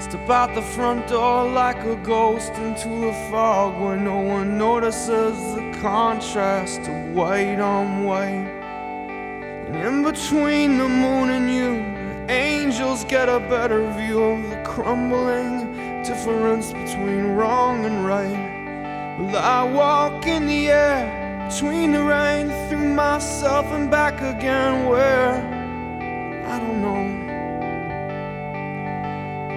Step out the front door like a ghost into the fog where no one notices the contrast of white on white. And in between the moon and you, angels get a better view of the crumbling difference between wrong and right. Well, I walk in the air between the rain through myself and back again, where I don't know.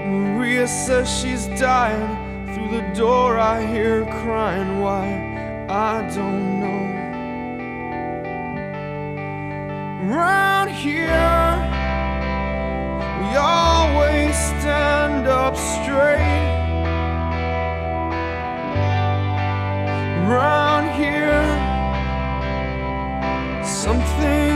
Maria says she's dying. Through the door, I hear her crying. Why? I don't know. Round here, we always stand up straight. Round here, something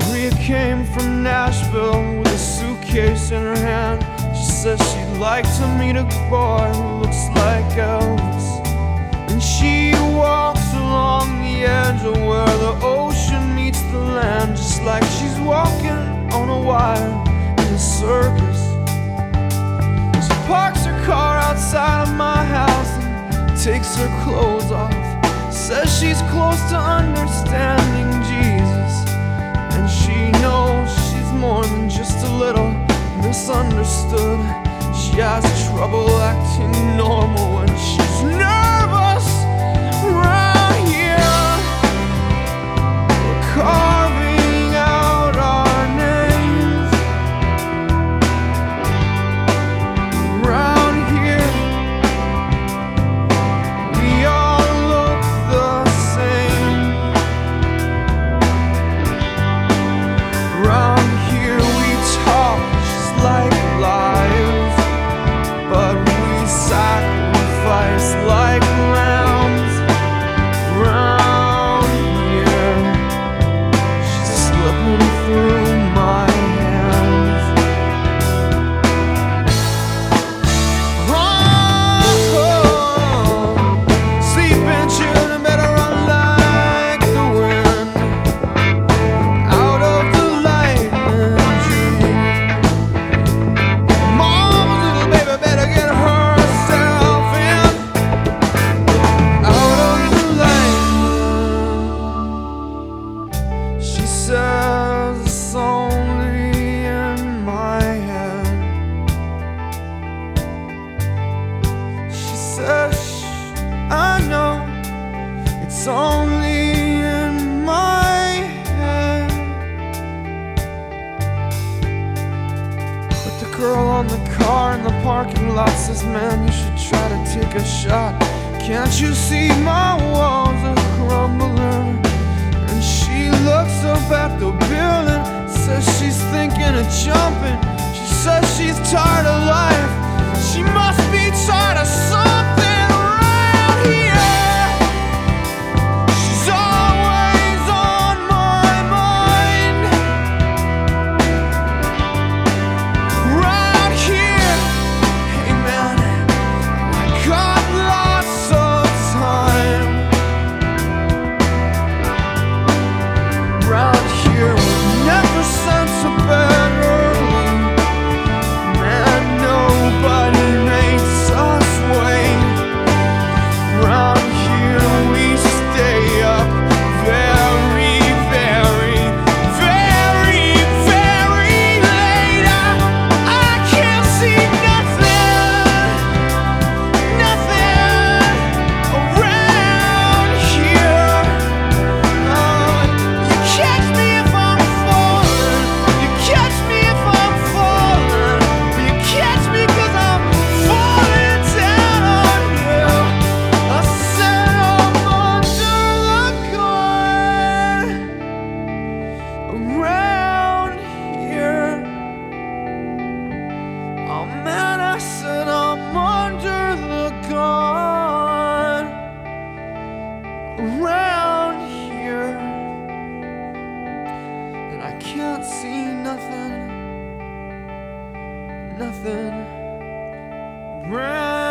Maria came from Nashville with a suitcase in her hand. She says she'd like to meet a boy who looks like Elvis. And she walks along the edge of where the ocean meets the land, just like she's walking on a wire in a circus. She parks her car outside of my house and takes her clothes off. Says she's close to understanding trouble acting normal it's only in my head. She says "Shh, I know it's only in my head. But the girl on the car in the parking lot says, Man, you should try to take a shot. Can't you see my walls are crumbling? Looks up at the building, says she's thinking of jumping. She says she's tired of life. She must be tired of nothing, around